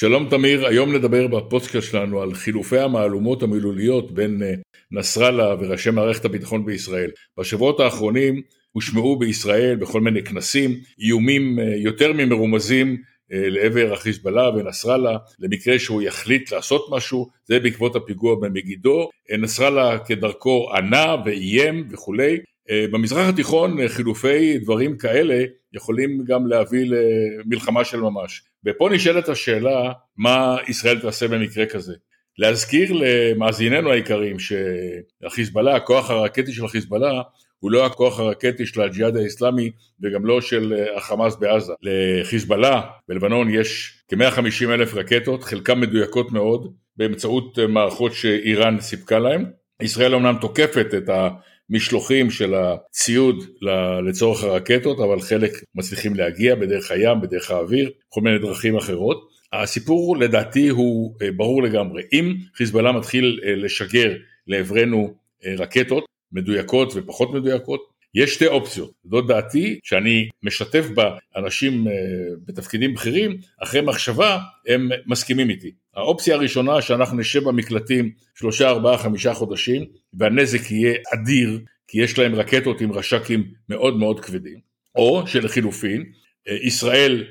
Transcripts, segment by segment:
שלום תמיר, היום נדבר בפודקאסט שלנו על חילופי המהלומות המילוליות בין אה, נסראללה וראשי מערכת הביטחון בישראל. בשבועות האחרונים הושמעו בישראל בכל מיני כנסים איומים אה, יותר ממרומזים אה, לעבר החיזבאללה ונסראללה למקרה שהוא יחליט לעשות משהו, זה בעקבות הפיגוע במגידו. נסראללה כדרכו ענה ואיים וכולי. במזרח התיכון חילופי דברים כאלה יכולים גם להביא למלחמה של ממש. ופה נשאלת השאלה, מה ישראל תעשה במקרה כזה? להזכיר למאזיננו היקרים שהחיזבאללה, הכוח הרקטי של החיזבאללה, הוא לא הכוח הרקטי של הג'יהאד האיסלאמי וגם לא של החמאס בעזה. לחיזבאללה בלבנון יש כ-150 אלף רקטות, חלקן מדויקות מאוד, באמצעות מערכות שאיראן סיפקה להם. ישראל אמנם תוקפת את המשלוחים של הציוד לצורך הרקטות, אבל חלק מצליחים להגיע בדרך הים, בדרך האוויר, כל מיני דרכים אחרות. הסיפור לדעתי הוא אה, ברור לגמרי. אם חיזבאללה מתחיל אה, לשגר לעברנו אה, רקטות מדויקות ופחות מדויקות, יש שתי אופציות, זאת דעתי שאני משתף בה אנשים בתפקידים בכירים, אחרי מחשבה הם מסכימים איתי. האופציה הראשונה שאנחנו נשב במקלטים שלושה, ארבעה, חמישה חודשים והנזק יהיה אדיר כי יש להם רקטות עם רש"כים מאוד מאוד כבדים, או שלחילופין ישראל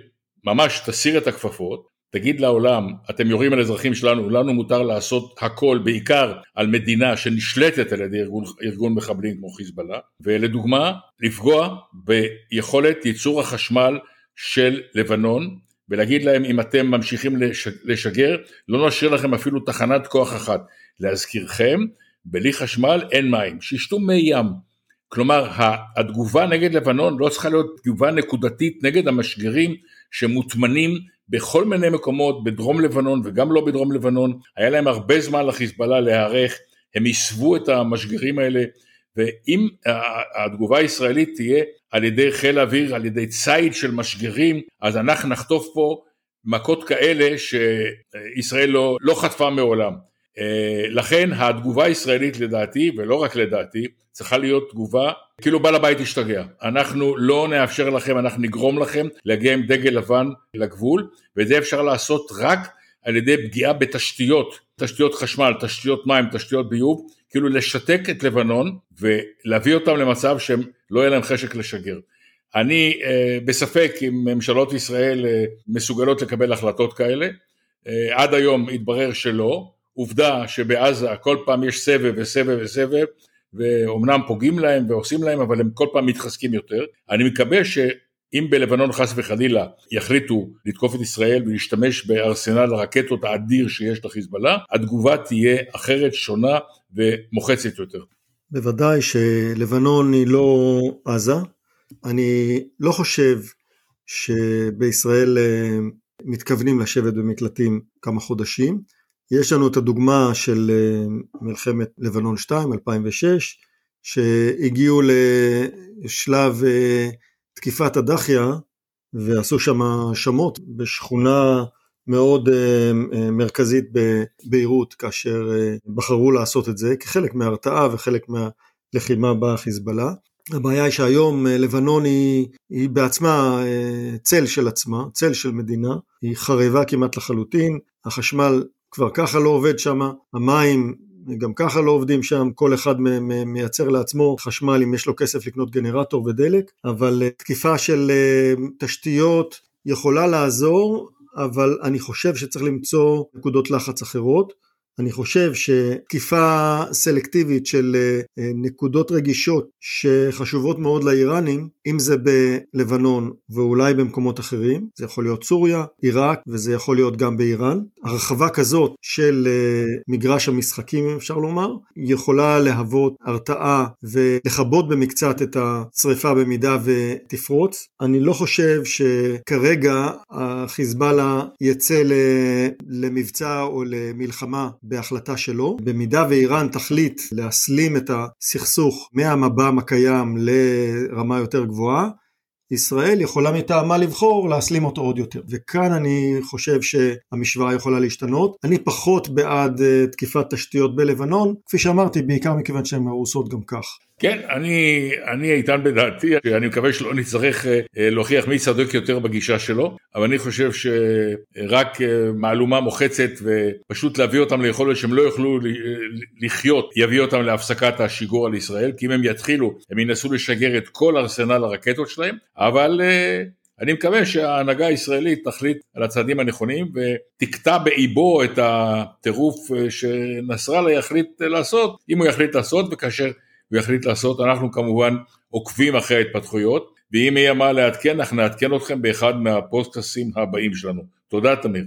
ממש תסיר את הכפפות תגיד לעולם, אתם יורים על אזרחים שלנו, לנו מותר לעשות הכל, בעיקר על מדינה שנשלטת על ידי ארגון, ארגון מחבלים כמו חיזבאללה, ולדוגמה, לפגוע ביכולת ייצור החשמל של לבנון, ולהגיד להם אם אתם ממשיכים לשגר, לא נשאיר לכם אפילו תחנת כוח אחת. להזכירכם, בלי חשמל אין מים, שישתו מי ים. כלומר, התגובה נגד לבנון לא צריכה להיות תגובה נקודתית נגד המשגרים שמוטמנים בכל מיני מקומות בדרום לבנון וגם לא בדרום לבנון, היה להם הרבה זמן לחיזבאללה להיערך, הם הסבו את המשגרים האלה, ואם התגובה הישראלית תהיה על ידי חיל האוויר, על ידי ציד של משגרים, אז אנחנו נחטוף פה מכות כאלה שישראל לא, לא חטפה מעולם. אה, לכן התגובה הישראלית לדעתי, ולא רק לדעתי, צריכה להיות תגובה כאילו בעל הבית השתגע. אנחנו לא נאפשר לכם, אנחנו נגרום לכם להגיע עם דגל לבן לגבול, ואת זה אפשר לעשות רק על ידי פגיעה בתשתיות, תשתיות חשמל, תשתיות מים, תשתיות ביוב, כאילו לשתק את לבנון ולהביא אותם למצב שהם לא יהיה להם חשק לשגר. אני אה, בספק אם ממשלות ישראל אה, מסוגלות לקבל החלטות כאלה, אה, עד היום התברר שלא, עובדה שבעזה כל פעם יש סבב וסבב וסבב, ואומנם פוגעים להם ועושים להם, אבל הם כל פעם מתחזקים יותר. אני מקווה שאם בלבנון חס וחלילה יחליטו לתקוף את ישראל ולהשתמש בארסנל הרקטות האדיר שיש לחיזבאללה, התגובה תהיה אחרת, שונה ומוחצת יותר. בוודאי שלבנון היא לא עזה. אני לא חושב שבישראל אה, מתכוונים לשבת במקלטים כמה חודשים. יש לנו את הדוגמה של אה, מלחמת לבנון 2, 2006, שהגיעו לשלב אה, תקיפת הדחיה ועשו שם האשמות בשכונה מאוד אה, מרכזית בביירות כאשר בחרו לעשות את זה כחלק מההרתעה וחלק מהלחימה בחיזבאללה. הבעיה היא שהיום לבנון היא, היא בעצמה צל של עצמה, צל של מדינה, היא חרבה כמעט לחלוטין, החשמל כבר ככה לא עובד שם, המים גם ככה לא עובדים שם, כל אחד מייצר לעצמו חשמל אם יש לו כסף לקנות גנרטור ודלק, אבל אה, תקיפה של אה, תשתיות יכולה לעזור, אבל אני חושב שצריך למצוא נקודות לחץ אחרות. אני חושב שתקיפה סלקטיבית של אה, נקודות רגישות שחשובות מאוד לאיראנים, אם זה בלבנון ואולי במקומות אחרים, זה יכול להיות סוריה, עיראק וזה יכול להיות גם באיראן. הרחבה כזאת של אה, מגרש המשחקים, אפשר לומר, יכולה להוות הרתעה ולכבות במקצת את השריפה במידה ותפרוץ. אני לא חושב שכרגע החיזבאללה יצא למבצע או למלחמה בהחלטה שלו. במידה ואיראן תחליט להסלים את הסכסוך מהמב"ם הקיים לרמה יותר גבוהה, ישראל יכולה מטעמה לבחור להסלים אותו עוד יותר. וכאן אני חושב שהמשוואה יכולה להשתנות. אני פחות בעד uh, תקיפת תשתיות בלבנון, כפי שאמרתי, בעיקר מכיוון שהן הרוסות גם כך. כן, אני, אני איתן בדעתי, אני מקווה שלא נצטרך אה, להוכיח מי צדוק יותר בגישה שלו, אבל אני חושב שרק אה, מהלומה מוחצת ופשוט להביא אותם ליכולת שהם לא יוכלו לחיות, יביא אותם להפסקת השיגור על ישראל, כי אם הם יתחילו, הם ינסו לשגר את כל ארסנל הרקטות שלהם, אבל אה, אני מקווה שההנהגה הישראלית תחליט על הצעדים הנכונים ותקטע באיבו את הטירוף שנסראללה יחליט לעשות, אם הוא יחליט לעשות וכאשר הוא יחליט לעשות, אנחנו כמובן עוקבים אחרי ההתפתחויות, ואם יהיה מה לעדכן, אנחנו נעדכן אתכם באחד מהפוסטקאסים הבאים שלנו. תודה תמיר.